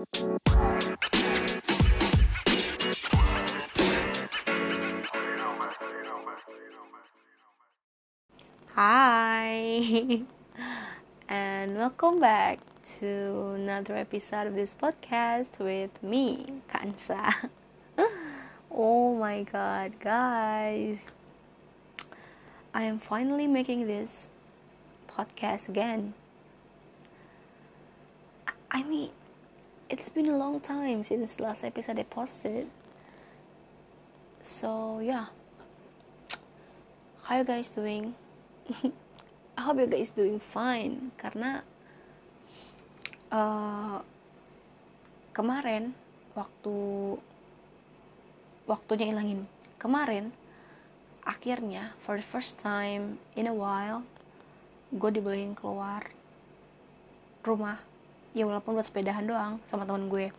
Hi, and welcome back to another episode of this podcast with me, Kansa. oh my god, guys, I am finally making this podcast again. I mean, it's been a long time since last episode I posted. So, yeah. How you guys doing? I hope you guys doing fine karena uh, kemarin waktu waktunya ilangin kemarin akhirnya for the first time in a while gue dibolehin keluar rumah ya walaupun buat sepedahan doang sama teman gue.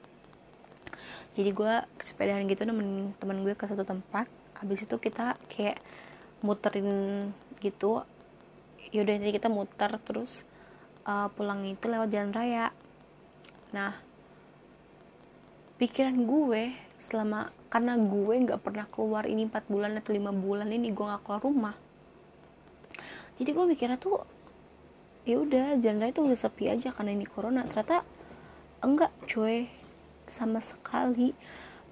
Jadi gue sepedahan gitu nemenin teman gue ke suatu tempat habis itu kita kayak muterin gitu. Yaudah jadi kita muter terus uh, pulang itu lewat jalan raya. Nah pikiran gue selama karena gue nggak pernah keluar ini 4 bulan atau 5 bulan ini gue nggak keluar rumah. Jadi gue mikirnya tuh ya udah jalan raya tuh udah sepi aja karena ini corona. Ternyata enggak cuy. Sama sekali.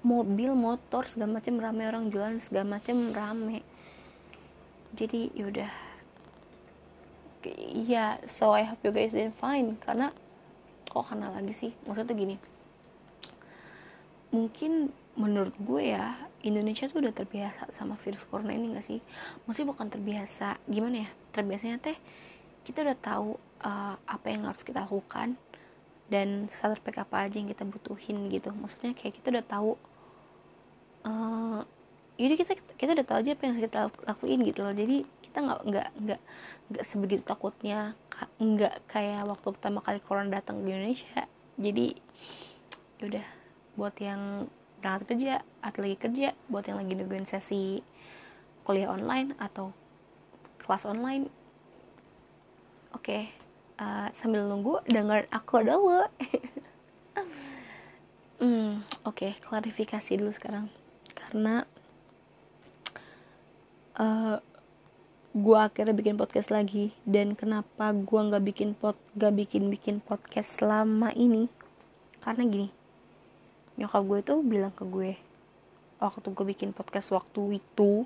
Mobil motor segala macam rame orang jualan segala macam rame. Jadi yaudah ya so I hope you guys doing fine karena kok karena lagi sih? Maksudnya tuh gini. Mungkin menurut gue ya Indonesia tuh udah terbiasa sama virus corona ini gak sih? Maksudnya bukan terbiasa. Gimana ya? Terbiasanya teh kita udah tahu uh, apa yang harus kita lakukan dan starter pack apa aja yang kita butuhin gitu. Maksudnya kayak kita udah tahu uh, jadi kita kita udah tahu aja apa yang harus kita lakuin gitu loh. Jadi kita nggak nggak nggak nggak sebegitu takutnya nggak kayak waktu pertama kali corona datang di Indonesia. Jadi yaudah buat yang berangkat kerja atau lagi kerja buat yang lagi sesi kuliah online atau kelas online oke okay. uh, sambil nunggu dengar aku dulu. Hmm oke okay, klarifikasi dulu sekarang. Karena uh, gue akhirnya bikin podcast lagi. Dan kenapa gue nggak bikin pot gak bikin bikin podcast selama ini? Karena gini nyokap gue tuh bilang ke gue waktu gue bikin podcast waktu itu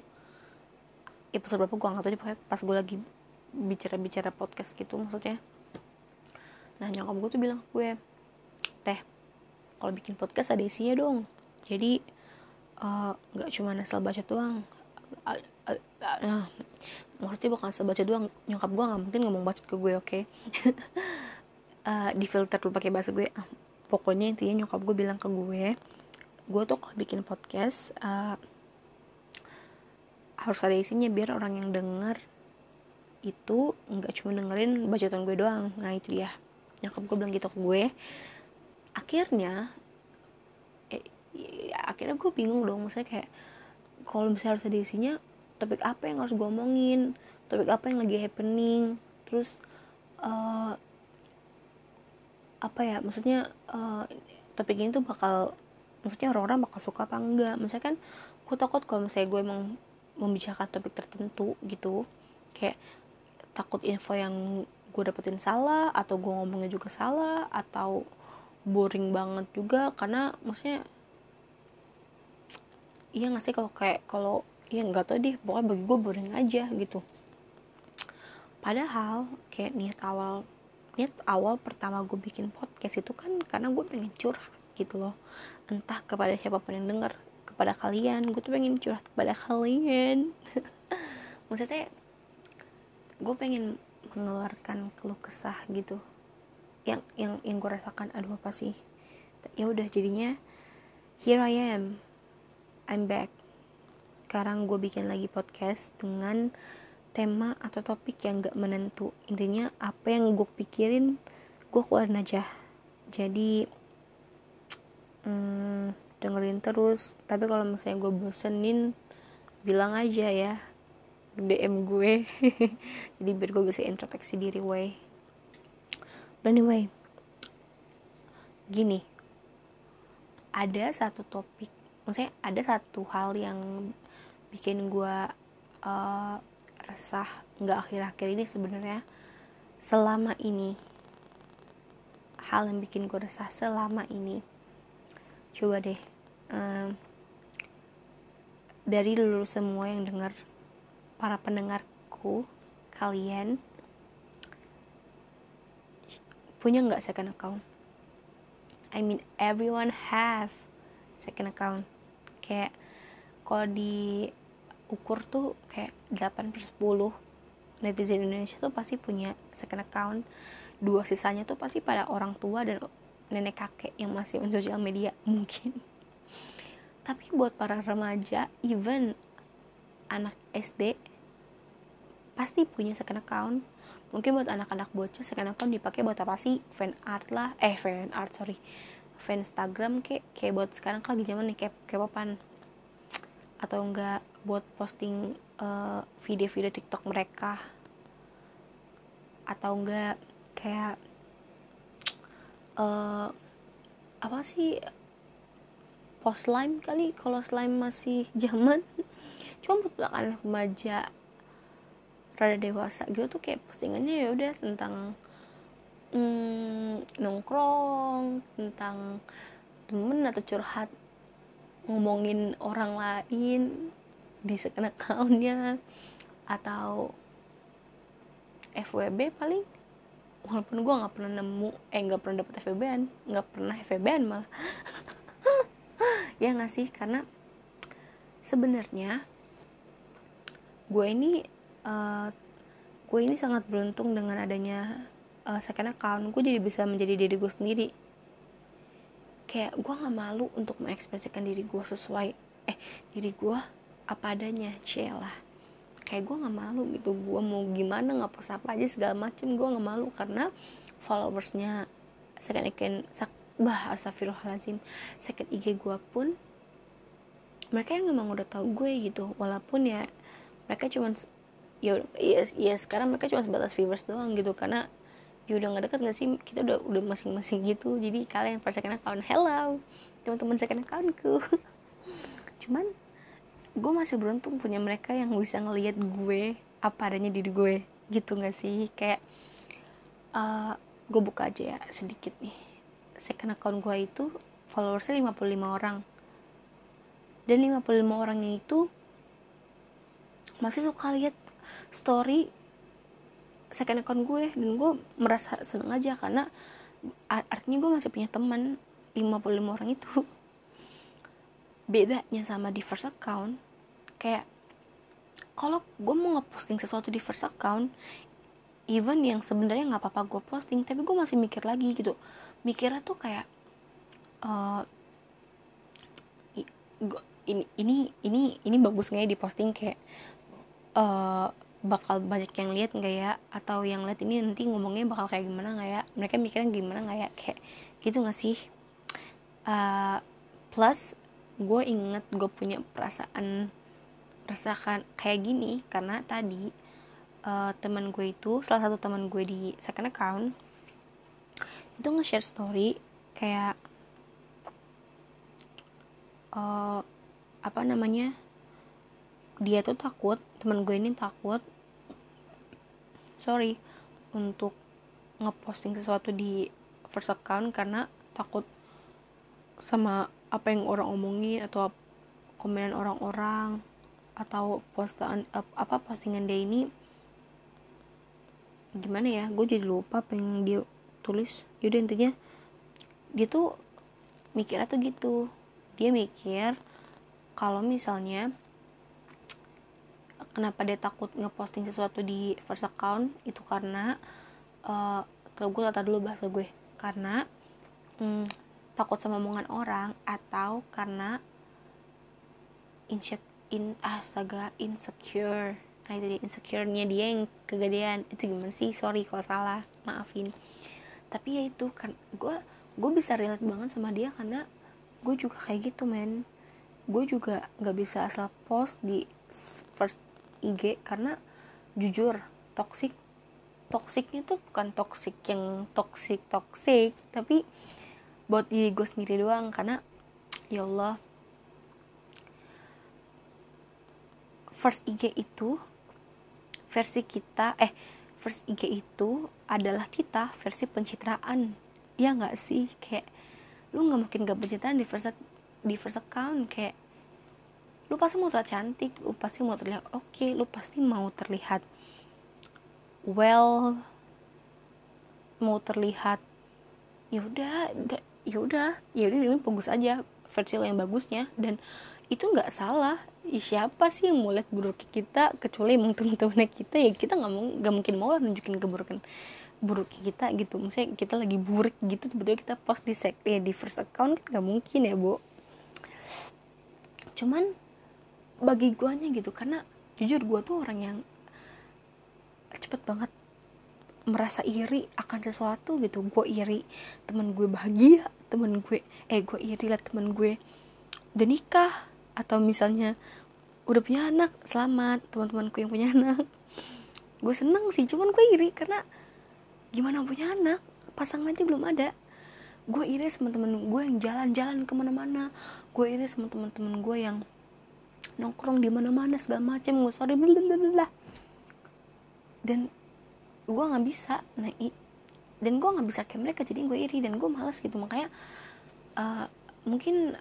episode berapa gue nggak tahu pas gue lagi bicara-bicara podcast gitu maksudnya. Nah nyokap gue tuh bilang ke gue teh kalau bikin podcast ada isinya dong. Jadi eh, nggak uh, cuma asal baca doang. Uh, maksudnya bukan sebaca doang. Nyokap gue nggak mungkin ngomong bacot ke gue oke? Okay? uh, di filter pakai bahasa gue. Uh, pokoknya intinya nyokap gue bilang ke gue gue tuh kalau bikin podcast uh, harus ada isinya biar orang yang denger itu nggak cuma dengerin bacotan gue doang. Nah itu dia. Nyokap gue bilang gitu ke gue. Akhirnya eh, ya, akhirnya gue bingung dong. Maksudnya kayak kalau misalnya harus ada isinya topik apa yang harus gue omongin? Topik apa yang lagi happening? Terus uh, apa ya? Maksudnya uh, topik ini tuh bakal maksudnya orang-orang bakal suka apa enggak? Misalnya kan gue takut kalau misalnya gue emang membicarakan topik tertentu gitu. Kayak takut info yang gue dapetin salah atau gue ngomongnya juga salah atau boring banget juga karena maksudnya iya gak sih kalau kayak kalau ya nggak tau deh pokoknya bagi gue boring aja gitu. Padahal kayak niat awal niat awal pertama gue bikin podcast itu kan karena gue pengen curhat gitu loh. Entah kepada siapa pun yang denger kepada kalian gue tuh pengen curhat kepada kalian. Maksudnya gue pengen mengeluarkan keluh kesah gitu. Yang yang yang gue rasakan aduh apa sih? Ya udah jadinya here I am. I'm back. Sekarang gue bikin lagi podcast dengan tema atau topik yang gak menentu. Intinya apa yang gue pikirin gue keluarin aja. Jadi hmm, dengerin terus. Tapi kalau misalnya gue bosenin bilang aja ya DM gue. Jadi biar gue bisa introspeksi diri way but anyway gini. Ada satu topik maksudnya ada satu hal yang bikin gue uh, resah nggak akhir-akhir ini sebenarnya. Selama ini hal yang bikin gue resah selama ini coba deh um, dari dulu semua yang dengar para pendengarku kalian punya nggak second account? I mean everyone have second account. Kayak kalau diukur tuh kayak 8 per 10 netizen Indonesia tuh pasti punya second account. Dua sisanya tuh pasti pada orang tua dan nenek kakek yang masih on sosial media mungkin. Tapi buat para remaja even anak SD pasti punya second account. Mungkin buat anak-anak bocah second account dipakai buat apa sih? Fan art lah. Eh fan art sorry. Fan Instagram kayak kayak buat sekarang kan lagi zaman nih kayak kayak papan atau enggak buat posting eh, video-video TikTok mereka. Atau enggak kayak uh, apa sih? Post slime kali kalau slime masih zaman. Cuma buat anak remaja rada dewasa gitu tuh kayak postingannya ya udah tentang hmm, nongkrong tentang temen atau curhat ngomongin orang lain di second accountnya atau FWB paling. Walaupun gue nggak pernah nemu eh nggak pernah dapet FWB-an nggak pernah FWB-an malah. Ya nggak sih karena sebenarnya gue ini uh, gue ini sangat beruntung dengan adanya uh, second account. Gue jadi bisa menjadi diri gue sendiri. Kayak gue nggak malu untuk mengekspresikan diri gue sesuai eh diri gue apa adanya celah kayak gue nggak malu gitu. Gue mau gimana nggak post apa aja segala macem. Gue nggak malu karena followersnya second account sak bah astagfirullahaladzim. Second IG gue pun mereka yang memang udah tahu gue gitu. Walaupun ya mereka cuma ya iya ya sekarang mereka cuma sebatas viewers doang gitu karena ya udah nggak dekat nggak sih? Kita udah udah masing-masing gitu. Jadi kalian pas second account hello. Teman-teman second accountku. Cuman gue masih beruntung punya mereka yang bisa ngelihat gue apa adanya diri gue. Gitu nggak sih? Kayak uh, gue buka aja ya sedikit nih. Second account gue itu followersnya 55 orang. Dan 55 orangnya itu masih suka lihat story second account gue. Dan gue merasa seneng aja karena artinya gue masih punya teman 55 orang itu. Bedanya sama di first account kayak kalau gue mau ngeposting sesuatu di first account even yang sebenarnya nggak apa-apa gue posting tapi gue masih mikir lagi gitu. Mikirnya tuh kayak uh, ini ini ini ini bagus nggak ya di posting kayak uh, bakal banyak yang lihat nggak ya? Atau yang lihat ini nanti ngomongnya bakal kayak gimana nggak ya? Mereka mikirnya gimana nggak ya? Kayak gitu nggak sih? Uh, plus gue inget gue punya perasaan rasakan kayak gini karena tadi uh, teman gue itu salah satu teman gue di second account itu nge-share story kayak uh, apa namanya? Dia tuh takut teman gue ini takut sorry untuk ngeposting sesuatu di first account karena takut sama apa yang orang omongin atau komenan orang-orang atau postingan apa postingan dia ini gimana ya gue jadi lupa yang dia tulis. Yaudah intinya dia tuh mikirnya tuh gitu. Dia mikir kalau misalnya kenapa dia takut ngeposting sesuatu di first account? Itu karena uh, kalau gue tata dulu bahasa gue. Karena hmm, takut sama omongan orang atau karena insecure in astaga insecure. Nah itu dia insecure-nya dia yang kegedean. Itu gimana sih? Sorry kalau salah maafin. Tapi ya itu kan gue gue bisa relate banget sama dia karena gue juga kayak gitu men. Gue juga nggak bisa asal post di first IG karena jujur toxic toksiknya tuh bukan toxic yang toxic toxic tapi buat diri gue sendiri doang karena ya Allah first IG itu versi kita eh first IG itu adalah kita versi pencitraan. Ya nggak sih? Kayak lu nggak mungkin gak pencitraan di first di first account kayak lu pasti mau terlihat cantik lu pasti mau terlihat oke okay, lu pasti mau terlihat well mau terlihat ya udah ya udah ya udah ini bagus aja versi lo yang bagusnya. Dan itu nggak salah siapa sih yang mau lihat buruk kita kecuali emang teman-teman kita ya kita nggak nggak mungkin mau lah nunjukin keburukan buruk kita gitu. Misalnya kita lagi buruk gitu tiba-tiba kita post di sek ya di first account kan nggak mungkin ya bu cuman bagi guanya gitu. Karena jujur gua tuh orang yang cepet banget merasa iri akan sesuatu gitu. Gue iri temen gue bahagia temen gue eh gue iri lah temen gue udah nikah atau misalnya udah punya anak selamat teman-temanku yang punya anak. Gue seneng sih cuman gue iri karena gimana punya anak? Pasangan aja belum ada. Gue iri sama temen gue yang jalan-jalan ke mana-mana. Gue iri sama temen-temen gue yang nongkrong di mana-mana segala macam gue sorry blablabla. Dan gue nggak bisa naik dan gue nggak bisa kayak mereka jadi gue iri dan gue malas gitu. Makanya uh, mungkin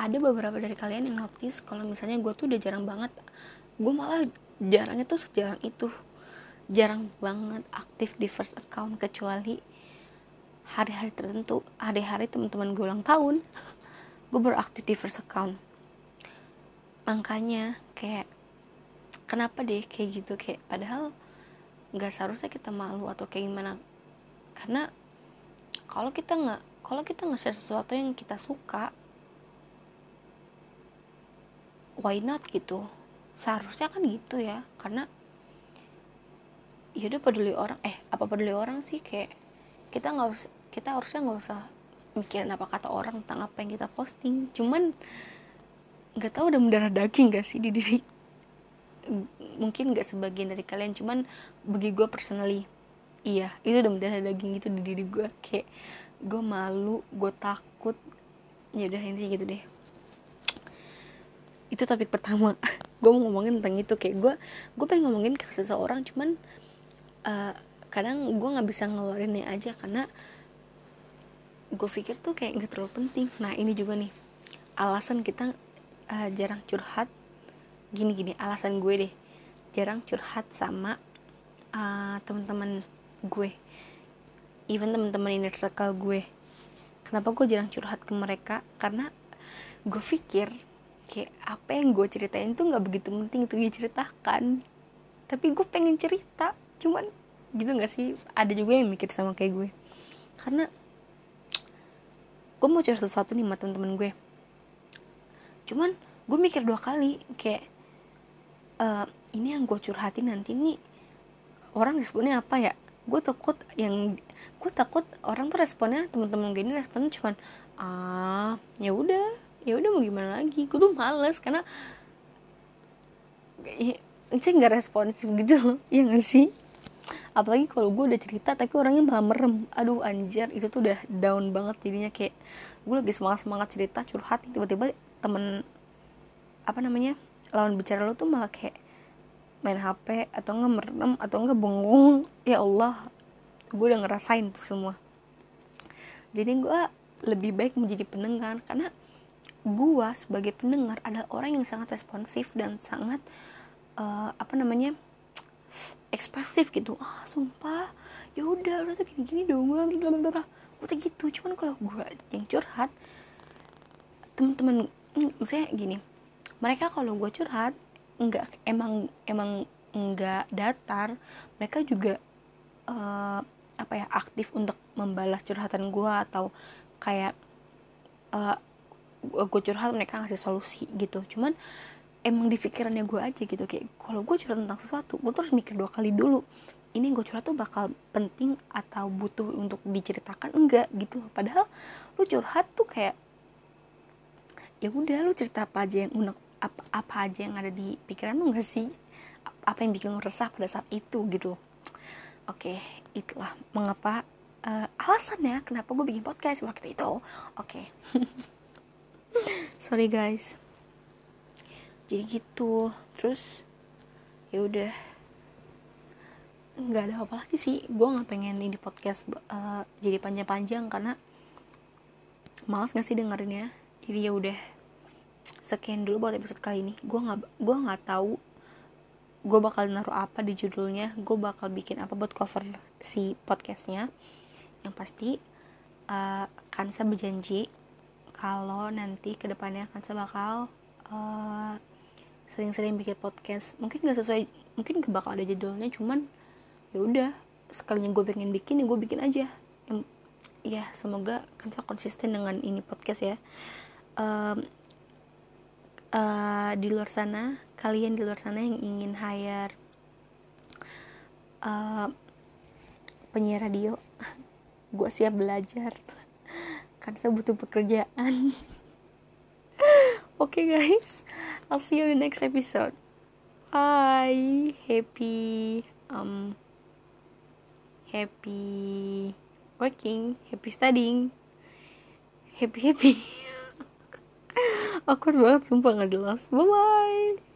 ada beberapa dari kalian yang notice kalau misalnya gue tuh udah jarang banget gue malah jarangnya tuh sejarang itu. Jarang banget aktif di first account kecuali hari-hari tertentu hari-hari teman-teman gue ulang tahun gue beraktif di first account makanya kayak kenapa deh kayak gitu? Kayak padahal nggak seharusnya kita malu atau kayak gimana. Karena kalau kita nggak kalau kita nge-share sesuatu yang kita suka why not gitu? Seharusnya kan gitu ya. Karena ya udah peduli orang eh apa peduli orang sih? Kayak kita nggak kita harusnya nggak usah mikirin apa kata orang tentang apa yang kita posting. Cuman nggak tahu udah mendarah daging gak sih di diri. Mungkin gak sebagian dari kalian cuman bagi gue personally iya itu udah mendarah daging gitu di diri gue kayak gue malu gue takut. Ya udah intinya gitu deh. Itu topik pertama. Gue mau ngomongin tentang itu. Kayak gue gue pengen ngomongin ke seseorang cuman uh, kadang gue nggak bisa ngeluarinnya aja karena gue pikir tuh kayak gak terlalu penting. Nah ini juga nih. Alasan kita uh, jarang curhat. Gini gini alasan gue deh. Jarang curhat sama uh, teman-teman gue. Even teman-teman inner circle gue. Kenapa gue jarang curhat ke mereka? Karena gue pikir kayak apa yang gue ceritain tuh nggak begitu penting untuk diceritakan. Tapi gue pengen cerita cuman gitu nggak sih? Ada juga yang mikir sama kayak gue. Karena gue mau curhat sesuatu nih sama teman-teman gue cuman gue mikir dua kali kayak uh, ini yang gue curhatin nanti nih orang responnya apa ya? Gue takut yang gue takut orang tuh responnya teman-teman gue ini responnya cuman ah ya udah ya udah mau gimana lagi? Gue tuh males karena ya, saya nggak responsif gitu loh ya gak sih? Apalagi kalau gue udah cerita tapi orangnya malah merem. Aduh anjir itu tuh udah down banget jadinya kayak gue lagi semangat semangat cerita curhat tiba-tiba temen apa namanya lawan bicara lo tuh malah kayak main HP atau nggak merem atau nggak bengong. Ya Allah gue udah ngerasain tuh semua. Jadi gue lebih baik menjadi pendengar karena gue sebagai pendengar adalah orang yang sangat responsif dan sangat uh, apa namanya ekspresif gitu. Ah sumpah. Ya udah udah tuh gini gini dong gue gue gitu. Cuman kalau gue yang curhat teman-teman maksudnya gini mereka kalau gue curhat enggak emang emang enggak datar mereka juga uh, apa ya aktif untuk membalas curhatan gue atau kayak uh, eh, gue curhat mereka ngasih solusi gitu. Cuman emang di pikirannya gue aja gitu kayak kalau gue curhat tentang sesuatu gue terus mikir dua kali dulu ini gue curhat tuh bakal penting atau butuh untuk diceritakan? Enggak gitu. Padahal lu curhat tuh kayak ya udah lu cerita apa aja yang unek apa, apa aja yang ada di pikiran lu gak sih? Apa yang bikin lu resah pada saat itu gitu. Oke itulah mengapa uh, alasannya kenapa gue bikin podcast waktu itu. Oke. Sorry guys. Jadi gitu. Terus ya udah. Nggak ada apa lagi sih. Gue nggak pengen ini podcast uh, jadi panjang-panjang karena males gak sih dengerinnya jadi ya udah sekian dulu buat episode kali ini. Gue nggak gue nggak tahu gue bakal naruh apa di judulnya gue bakal bikin apa buat cover si podcastnya. Yang pasti uh, Kansa berjanji kalau nanti ke depannya Kansa bakal uh, sering-sering bikin podcast. Mungkin gak sesuai mungkin gak bakal ada judulnya cuman ya udah sekalinya gue pengen bikin ya gue bikin aja. Ya semoga Kansa konsisten dengan ini podcast ya uh, di luar sana kalian di luar sana yang ingin hire uh, penyiar radio gue siap belajar. Kan saya butuh pekerjaan. Oke okay, guys. I'll see you in the next episode. Bye. Happy um happy working happy studying. Happy happy awkward banget sumpah nggak jelas. Bye bye